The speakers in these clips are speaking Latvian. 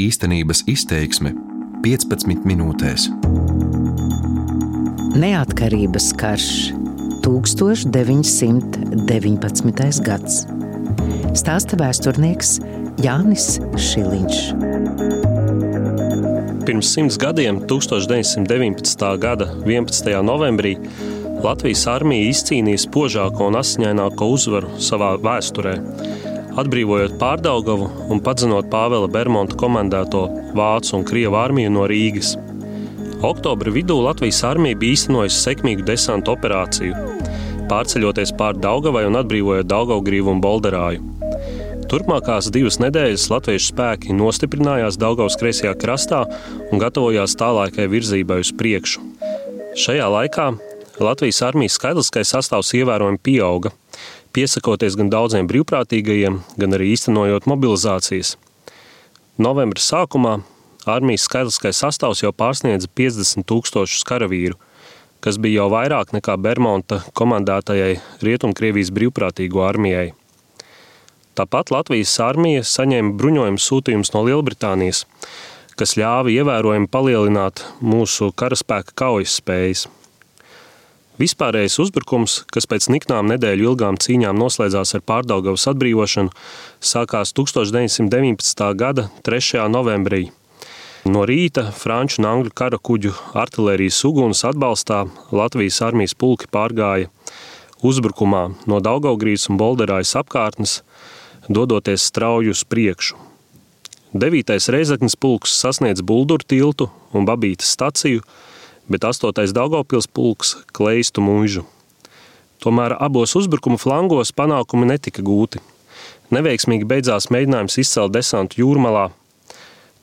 Īstenības izteiksme 15 minūtēs. Neatkarības karš 1919. gads. Stāsta vēsturnieks Jānis Šiliņš. Pirms simts gadiem, 1919. gada 11. novembrī, Latvijas armija izcīnīja spožāko un asiņaināko uzvaru savā vēsturē, atbrīvojot Pārdaugavu un padzenot Pāvela Bermonta komandēto Vācu un Krievu armiju no Rīgas. Oktobra vidū Latvijas armija bija īstenojusi sekmīgu desantu operāciju, pārceļoties pāri Daugavai un atbrīvojot Daugavgrīvu un Bolderāju. Turpmākās divas nedēļas latviešu spēki nostiprinājās Daugavas kreisajā krastā un gatavojās tālākai virzībai uz priekšu. Šajā laikā Latvijas armijas skaitliskais sastāvs ievērojami pieauga, piesakoties gan daudziem brīvprātīgajiem, gan arī īstenojot mobilizācijas. Novembra sākumā armijas skaitliskais sastāvs jau pārsniedza 50 tūkstošus karavīru, kas bija jau vairāk nekā Bermonta komandētajai Rietumkrievijas brīvprātīgo armijai. Tāpat Latvijas armija saņēma bruņojumu sūtījumus no Lielbritānijas, kas ļāva ievērojami palielināt mūsu karaspēka kaujas spējas. Vispārējais uzbrukums, kas pēc niknām nedēļu ilgām cīņām noslēdzās ar Pārdaugavas atbrīvošanu, sākās 1919. gada 3. novembrī. No rīta franču un angļu kara kuģu artērijas uguns atbalstā Latvijas armijas pulki pārgāja uzbrukumā no Daugaugrīs un Bolderājas apkārtnes, dodoties strauji uz priekšu. 9. reizeknas pulks sasniedz Bulduru tiltu un Babītas staciju, bet 8. Daugopils pulks kleistu mūžu. Tomēr abos uzbrukuma flangos panākumi netika gūti. Neveiksmīgi beidzās mēģinājums izcelt desantu jūrmalā.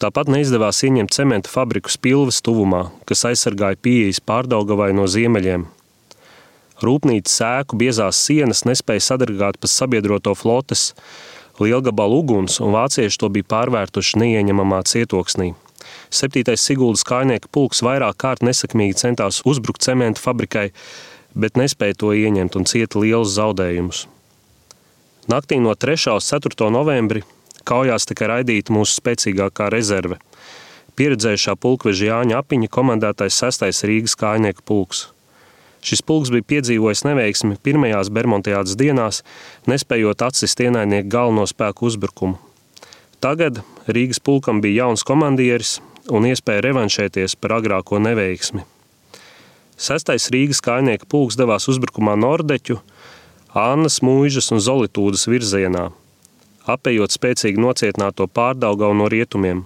Tāpat neizdevās ieņemt cementa fabriku spilves tuvumā, kas aizsargāja pieejas pārdaugavai no ziemeļiem. Rūpnīcas sēku biezās sienas nespēja sadargāt pa sabiedroto flotes, lielgabalu uguns, un vācieši to bija pārvērtuši neieņemamā cietoksnī. 7. Siguldas kājnieka pulks vairāk kārt nesakmīgi centās uzbrukt cementa fabrikai, bet nespēja to ieņemt un cieta lielus zaudējumus. Naktī no 3. uz 4. novembri kaujās tika raidīta mūsu spēcīgākā rezerve - pieredzējušā pulkveža Jāņa Apiņa komandētais 6. Rīgas kājnieka pulks. Šis pulks bija piedzīvojis neveiksmi pirmajās Bermudiādas dienās, nespējot atsist ienaidnieku galveno spēku uzbrukumu. Tagad Rīgas pulkam bija jauns komandieris un iespēja revanšēties par agrāko neveiksmi. Sestais Rīgas kājnieka pulks devās uzbrukumā Nordeķu, Annas, Mūžas un Zolitūdas virzienā, apējot spēcīgi nocietināto pārdaugau no rietumiem.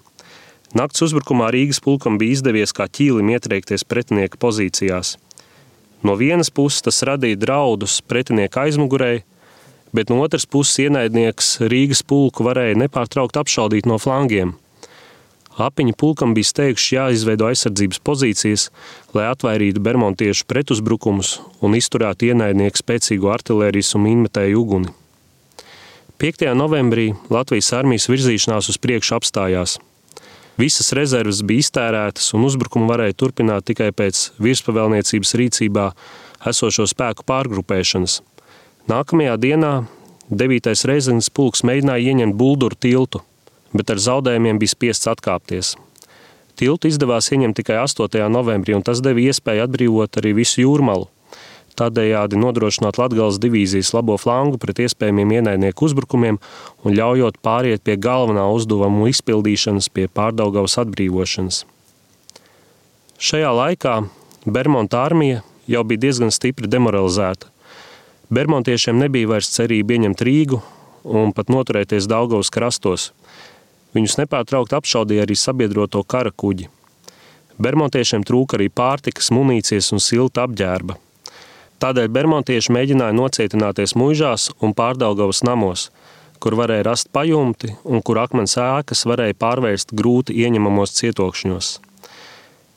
Nakts uzbrukumā Rīgas pulkam bija izdevies kā ķīlim ietriekties pretinieka pozīcijās – No vienas puses tas radīja draudus pretinieka aizmugurē, bet no otras puses ienaidnieks Rīgas pulku varēja nepārtraukt apšaudīt no flangiem. Apiņa pulkam bija steigšs jāizveido aizsardzības pozīcijas, lai atvairītu bermontiešu pretuzbrukumus un izturētu ienaidnieku spēcīgo artilērijas un minmetēju uguni. 5. novembrī Latvijas armijas virzīšanās uz priekšu apstājās – Visas rezerves bija iztērētas, un uzbrukumu varēja turpināt tikai pēc virspavēlniecības rīcībā esošo spēku pārgrupēšanas. Nākamajā dienā 9. reizes pulks mēģināja ieņemt Bulduru tiltu, bet ar zaudējumiem bija spiests atkāpties. Tiltu izdevās ieņemt tikai 8. novembrī, un tas deva iespēju atbrīvot arī visu jūrmalu tādējādi nodrošinot Latgales divīzijas labo flangu pret iespējamiem ienaidnieku uzbrukumiem un ļaujot pāriet pie galvenā uzdevumu izpildīšanas pie pārdaugavas atbrīvošanas. Šajā laikā Bermonta armija jau bija diezgan stipri demoralizēta. Bermontiešiem nebija vairs cerība ieņemt Rīgu un pat noturēties Daugavas krastos. Viņus nepārtraukti apšaudīja arī sabiedroto kara kuģi. Bermontiešiem trūka arī pārtikas, munīcijas un silta apģērba – Tādēļ bermontieši mēģināja nocietināties muižās un pārdaugavas namos, kur varēja rast pajumti un kur akmens ēkas varēja pārvērst grūti ieņemamos cietokšņos.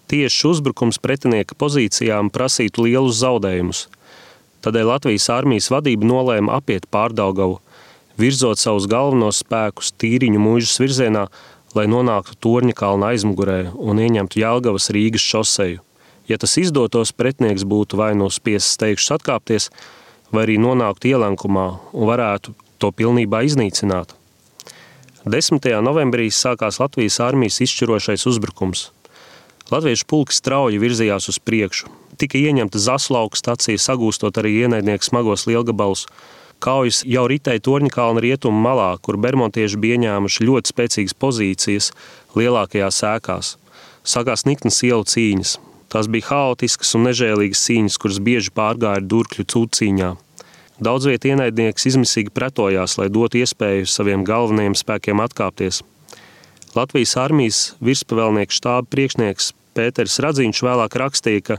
Tieši uzbrukums pretinieka pozīcijām prasītu lielus zaudējumus. Tādēļ Latvijas armijas vadība nolēma apiet pārdaugavu, virzot savus galvenos spēkus tīriņu mūžas virzienā, lai nonāktu Torņa kalna aizmugurē un ieņemtu Jelgavas Rīgas šoseju. Ja tas izdotos, pretinieks būtu vai nu spiests steigšus atkāpties, vai arī nonākt ielenkumā un varētu to pilnībā iznīcināt. 10. novembrī sākās Latvijas armijas izšķirošais uzbrukums. Latviešu pulks strauji virzījās uz priekšu. Tika ieņemta Zaslauka stacija, sagūstot arī ienaidnieku smagos lielgabalus. Kaujas jau ritēja Torņkalna rietumu malā, kur bermontieši bija ieņēmuši ļoti spēcīgas pozīcijas lielākajās ēkās. Sākās niknas ielu cīņas. Tās bija haotiskas un nežēlīgas cīņas, kuras bieži pārgāja durkļu cūcīņā. Daudz vietā ienaidnieks izmisīgi pretojās, lai dotu iespēju saviem galvenajiem spēkiem atkāpties. Latvijas armijas virspavēlnieks štāba priekšnieks Pēters Radzīņš vēlāk rakstīja, ka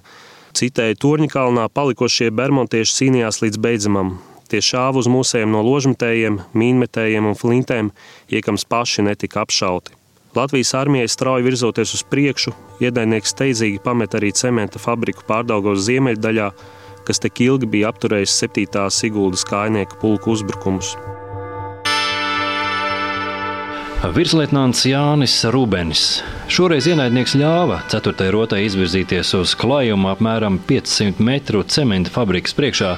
citēji Torņkalnā palikošie bermontieši cīnījās līdz beidzamam. Tie šāva uz mūsējiem no ložmetējiem, mīnmetējiem un flintēm, iekams paši netika apšauti. Latvijas armijai strauji virzoties uz priekšu, ienaidnieks steidzīgi pamet arī cementa fabriku pārdaugos ziemeļdaļā, kas tik ilgi bija apturējis 7. Siguldas kājnieku pulku uzbrukumus. Virslietnants Jānis Rūbenis. Šoreiz ienaidnieks ļāva 4. rotai izvirzīties uz klajumu apmēram 500 metru cementa fabrikas priekšā,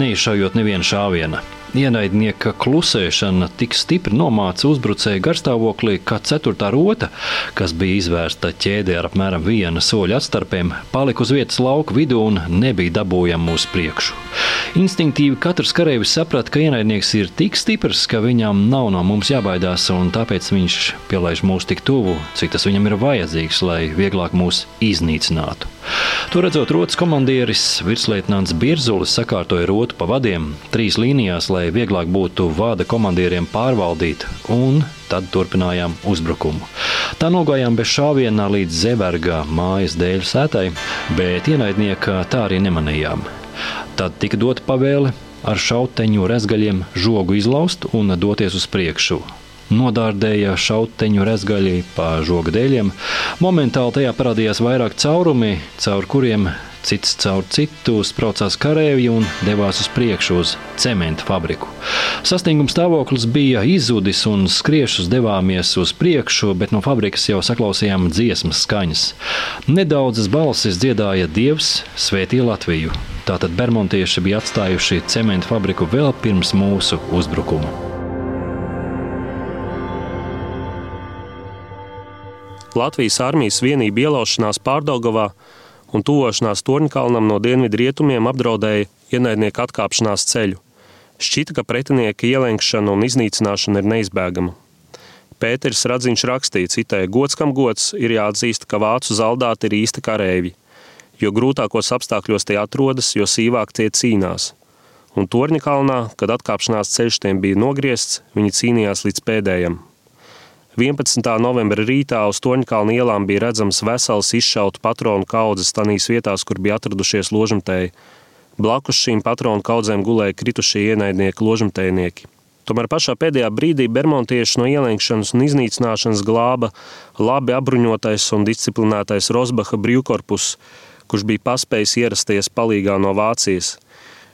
neizšaujot nevienu šāvienu. Ienaidnieka klusēšana tik stipri nomāca uzbrucēju garstāvoklī, ka ceturtā rota, kas bija izvērsta ķēdē ar apmēram viena soļa atstarpiem, palika uz vietas lauka vidū un nebija dabūjama uz priekšu. Instinktīvi katrs karavīrs saprata, ka ienaidnieks ir tik stiprs, ka viņam nav no mums jābaidās, un tāpēc viņš pielaiž mūs tik tuvu, cik tas viņam ir vajadzīgs, lai vieglāk mūs iznīcinātu. To redzot, rotas komandieris virslietnants Birzulis sakārtoja rotu pa vadiem trīs līnijās, lai vieglāk būtu vada komandieriem pārvaldīt, un tad turpinājām uzbrukumu. Tā nogājām bez šāvienā līdz Zeberga mājas dēļ sētai, bet ienaidnieka tā arī nemanījām. Tad tika dota pavēle ar šauteņu rezgaļiem žogu izlaust un doties uz priekšu nodārdēja šauteņu rezgaļi pa žoga dēļiem. Momentāli tajā parādījās vairāk caurumi, caur kuriem cits caur citu spraucās karavīri un devās uz priekšu uz cementa fabriku. Sasnieguma stāvoklis bija izzudis un skriešus devāmies uz priekšu, bet no fabrikas jau saklausījām dziesmas skaņas. Nedaudzas balsis dziedāja Dievs, Svētī Latviju. Tātad Bermontieši bija atstājuši cementa fabriku vēl pirms mūsu uzbrukuma. Latvijas armijas vienību ielaušanās Pārdaugavā un tuvošanās Torņkalnam no dienvidu rietumiem apdraudēja ienaidnieku atkāpšanās ceļu. Šķita, ka pretinieka ielenkšana un iznīcināšana ir neizbēgama. Pēters Radziņš rakstīja, citēja, gods kam gods ir jāatzīst, ka vācu zaldāti ir īsti kareivi, jo grūtākos apstākļos tie atrodas, jo sīvāk tie cīnās. Un Torņkalnā, kad atkāpšanās ceļš tiem bija nogriezts, viņi cīnījās līdz pēdējiem. 11. novembra rītā uz Toņkalna ielām bija redzams vesels izšautu patronu kaudzes tanīs vietās, kur bija atradušies ložamtēji. Blakus šīm patronu kaudzēm gulēja kritušie ienaidnieki ložamtējnieki. Tomēr pašā pēdējā brīdī Bermontieši no ielenkšanas un iznīcināšanas glāba labi apbruņotais un disciplinētais Rosbaha brīvkorpus, kurš bija paspējis ierasties palīgā no Vācijas.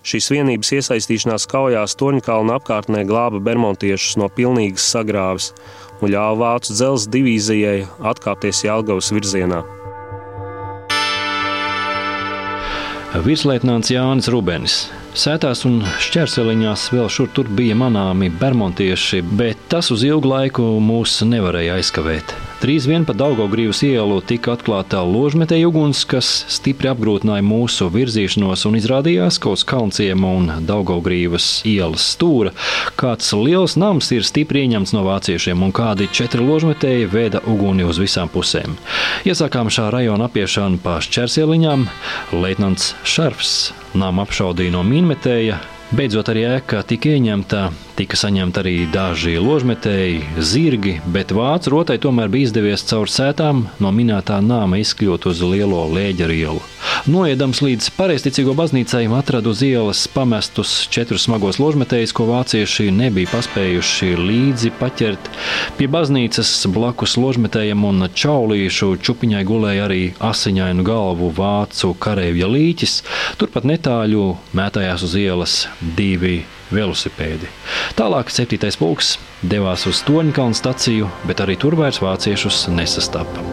Šīs vienības iesaistīšanās kaujās Toņkalna apkārtnē glāba Bermontiešus no pilnīgas sagrāves un ļāva Vācu dzelzceļa divīzijai atkāpties Jālgavas virzienā. Virslietnants Jānis Rubens. Sētās un šķērseliņās vēl šur tur bija manāmi bermontieši, bet tas uz ilgu laiku mūs nevarēja aizkavēt. Drīz vien pa Daugaugrīvas ielu tika atklāta ložmetēja uguns, kas stipri apgrūtināja mūsu virzīšanos un izrādījās, ka uz Kalnciema un Daugaugrīvas ielas stūra kāds liels nams ir stipri ieņemts no vāciešiem un kādi četri ložmetēji veda uguni uz visām pusēm. Iesākām šā rajona apiešanu pa šķērsieliņām. Leitnants Šarfs nama apšaudīja no mīnmetēja, Beidzot, arī ēka tika ieņemta, tika saņemti arī daži ložmetēji, zirgi, bet vācu rotai tomēr bija izdevies caur sētām no minētā nāma izkļūt uz lielo lēģeru ielu. Noiedams līdz pareizticīgo baznīcai, atradu uz ielas pamestus četrus smagos ložmetējus, ko vācieši nebija paspējuši līdzi paķert. Pie baznīcas blakus ložmetējiem un čaulīšu čupiņai gulēja arī asiņainu galvu vācu kareivja līķis. Turpat netāļu mētājās uz ielas divi velosipēdi. Tālāk 7. pulks devās uz Toņkalnu staciju, bet arī tur vairs vāciešus nesastapa.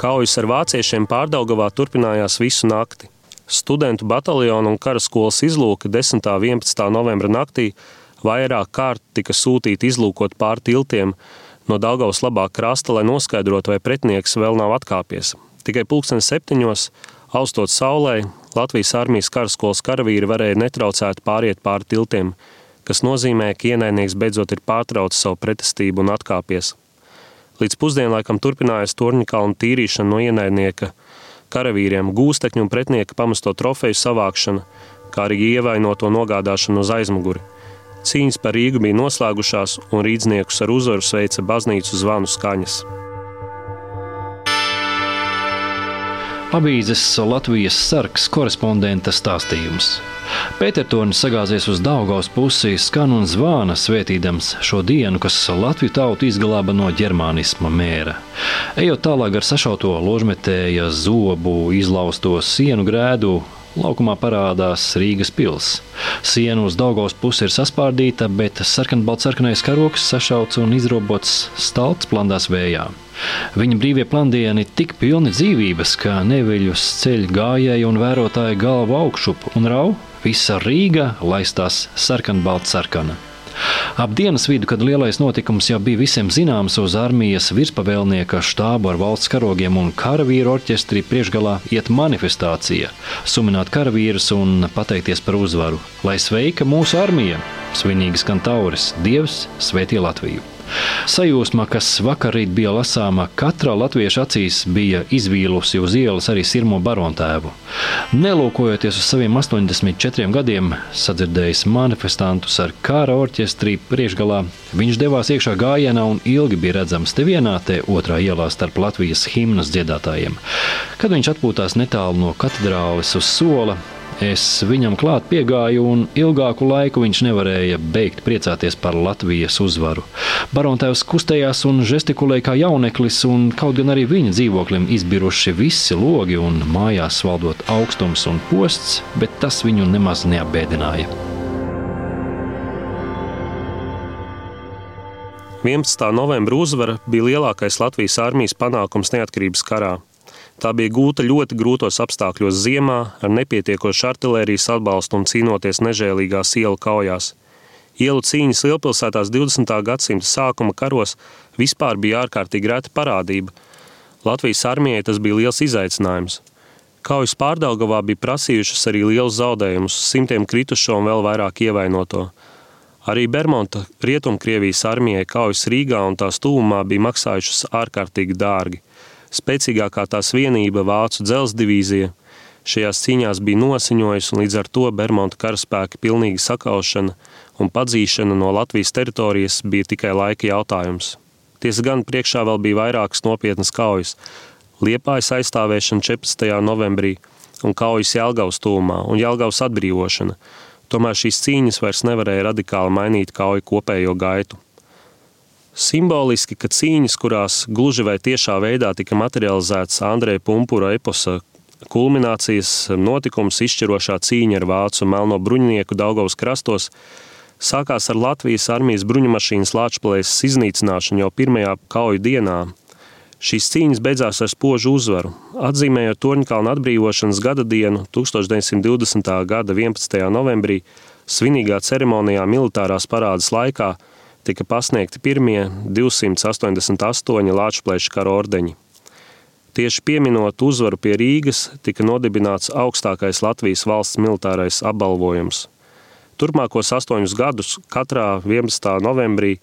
Kaujas ar vāciešiem pārdaugavā turpinājās visu nakti. Studentu bataljona un karaskolas izlūka 10. un 11. novembra naktī vairāk kārt tika sūtīti izlūkot pāri tiltiem no Daugavas labā krasta, lai noskaidrotu, vai pretinieks vēl nav atkāpies. Tikai pulksten septiņos, austot saulē, Latvijas armijas karaskolas karavīri varēja netraucēti pāriet pāri tiltiem, kas nozīmē, ka ienaidnieks beidzot ir pārtraucis savu pretestību un atkāpies. Līdz pusdienlaikam turpinājās Torņakalna tīrīšana no ienaidnieka karavīriem, gūstekņu un pretinieka pamesto trofeju savākšana, kā arī ievainoto nogādāšanu uz aizmuguri. Cīņas par Rīgu bija noslēgušās, un rīzniekus ar uzvaru sveica baznīcu zvanu skaņas. Avīzes Latvijas sarks korespondenta stāstījums. Pētertonis sagāzies uz Daugaus pusi, skan un zvāna svētīdams šo dienu, kas Latviju tautu izglāba no ģermānisma mēra. Ejot tālāk ar sašauto ložmetēja zobu, izlausto sienu grēdu, Laukumā parādās Rīgas pilsēta. Siena uz Daugos pusi ir saspārdīta, bet sarkanbalts-sarkanais karoks sašauts un izrobots stalts plandās vējā. Viņa brīvie plandieni tik pilni dzīvības, ka neviļus ceļ gājēji un vērotāji galvu augšup un rau, visa Rīga laistās sarkanbalts-sarkana. Ap dienas vidu, kad lielais notikums jau bija visiem zināms, uz armijas virspavēlnieka štābu ar valsts karogiem un karavīru orķestri priekšgalā iet manifestācija, sumināt karavīrus un pateikties par uzvaru. Lai sveika mūsu armija! Svinīgs skan tauris, Dievs svētī Latviju! Sajūsma, kas vakarīt bija lasāma katrā latvieša acīs, bija izvīlusi uz ielas arī sirmo barontēvu. Nelūkojoties uz saviem 84 gadiem, sadzirdējis manifestantus ar kara orķestrī priekšgalā, viņš devās iekšā gājienā un ilgi bija redzams te vienā, te otrā ielā starp Latvijas himnas dziedātājiem. Kad viņš atpūtās netālu no katedrāles uz sola, Es viņam klāt piegāju, un ilgāku laiku viņš nevarēja beigt priecāties par Latvijas uzvaru. Barontēvs kustējās un žestikulēja kā jauneklis, un kaut gan arī viņa dzīvoklim izbiruši visi logi un mājās valdot augstums un posts, bet tas viņu nemaz neapbēdināja. 11. novembra uzvara bija lielākais Latvijas armijas panākums neatkarības karā. Tā bija gūta ļoti grūtos apstākļos ziemā, ar nepietiekošu artērijas atbalstu un cīnoties nežēlīgās ielu kaujās. Ielu cīņas lielpilsētās 20. gadsimta sākuma karos vispār bija ārkārtīgi reta parādība. Latvijas armijai tas bija liels izaicinājums. Kaujas pārdaugavā bija prasījušas arī liels zaudējumus, simtiem kritušo un vēl vairāk ievainoto. Arī Bermonta Rietumkrievijas armijai kaujas Rīgā un tās tūmā bija maksājušas ārkārtīgi dārgi spēcīgākā tās vienība Vācu dzelzceļa divīzija. Šajās cīņās bija nosiņojusi, un līdz ar to Bermuda karaspēka pilnīga sakaušana un padzīšana no Latvijas teritorijas bija tikai laika jautājums. Tiesa gan priekšā vēl bija vairākas nopietnas kaujas. Liepājas aizstāvēšana 14. novembrī un kaujas Jelgavas tūmā un Jelgavas atbrīvošana. Tomēr šīs cīņas vairs nevarēja radikāli mainīt kauju kopējo gaitu. Simboliski, ka cīņas, kurās gluži vai tiešā veidā tika materializēts Andreja Pumpura eposa kulminācijas notikums, izšķirošā cīņa ar vācu melno bruņinieku Daugavas krastos, sākās ar Latvijas armijas bruņumašīnas lāčplēses iznīcināšanu jau pirmajā kauju dienā. Šīs cīņas beidzās ar spožu uzvaru, atzīmējot Torņkalna atbrīvošanas gada dienu 1920. gada 11. novembrī svinīgā ceremonijā militārās parādas laikā – tika pasniegti pirmie 288 Latvijas kara ordeņi. Tieši pieminot uzvaru pie Rīgas, tika nodibināts augstākais Latvijas valsts militārais apbalvojums. Turpmākos astoņus gadus katrā 11. novembrī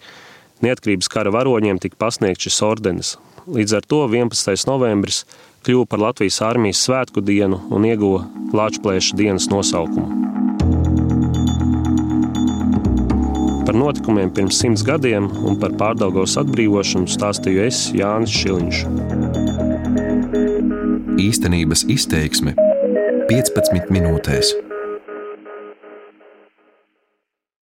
neatkarības kara varoņiem tika pasniegts šis ordenis. Līdz ar to 11. novembris kļuva par Latvijas armijas svētku dienu un ieguva Latvijas dienas nosaukumu. Par notikumiem pirms simts gadiem un par pārdaugos atbrīvošanu stāstīju es Jānis Šiliņš. Īstenības izteiksme 15 minūtēs.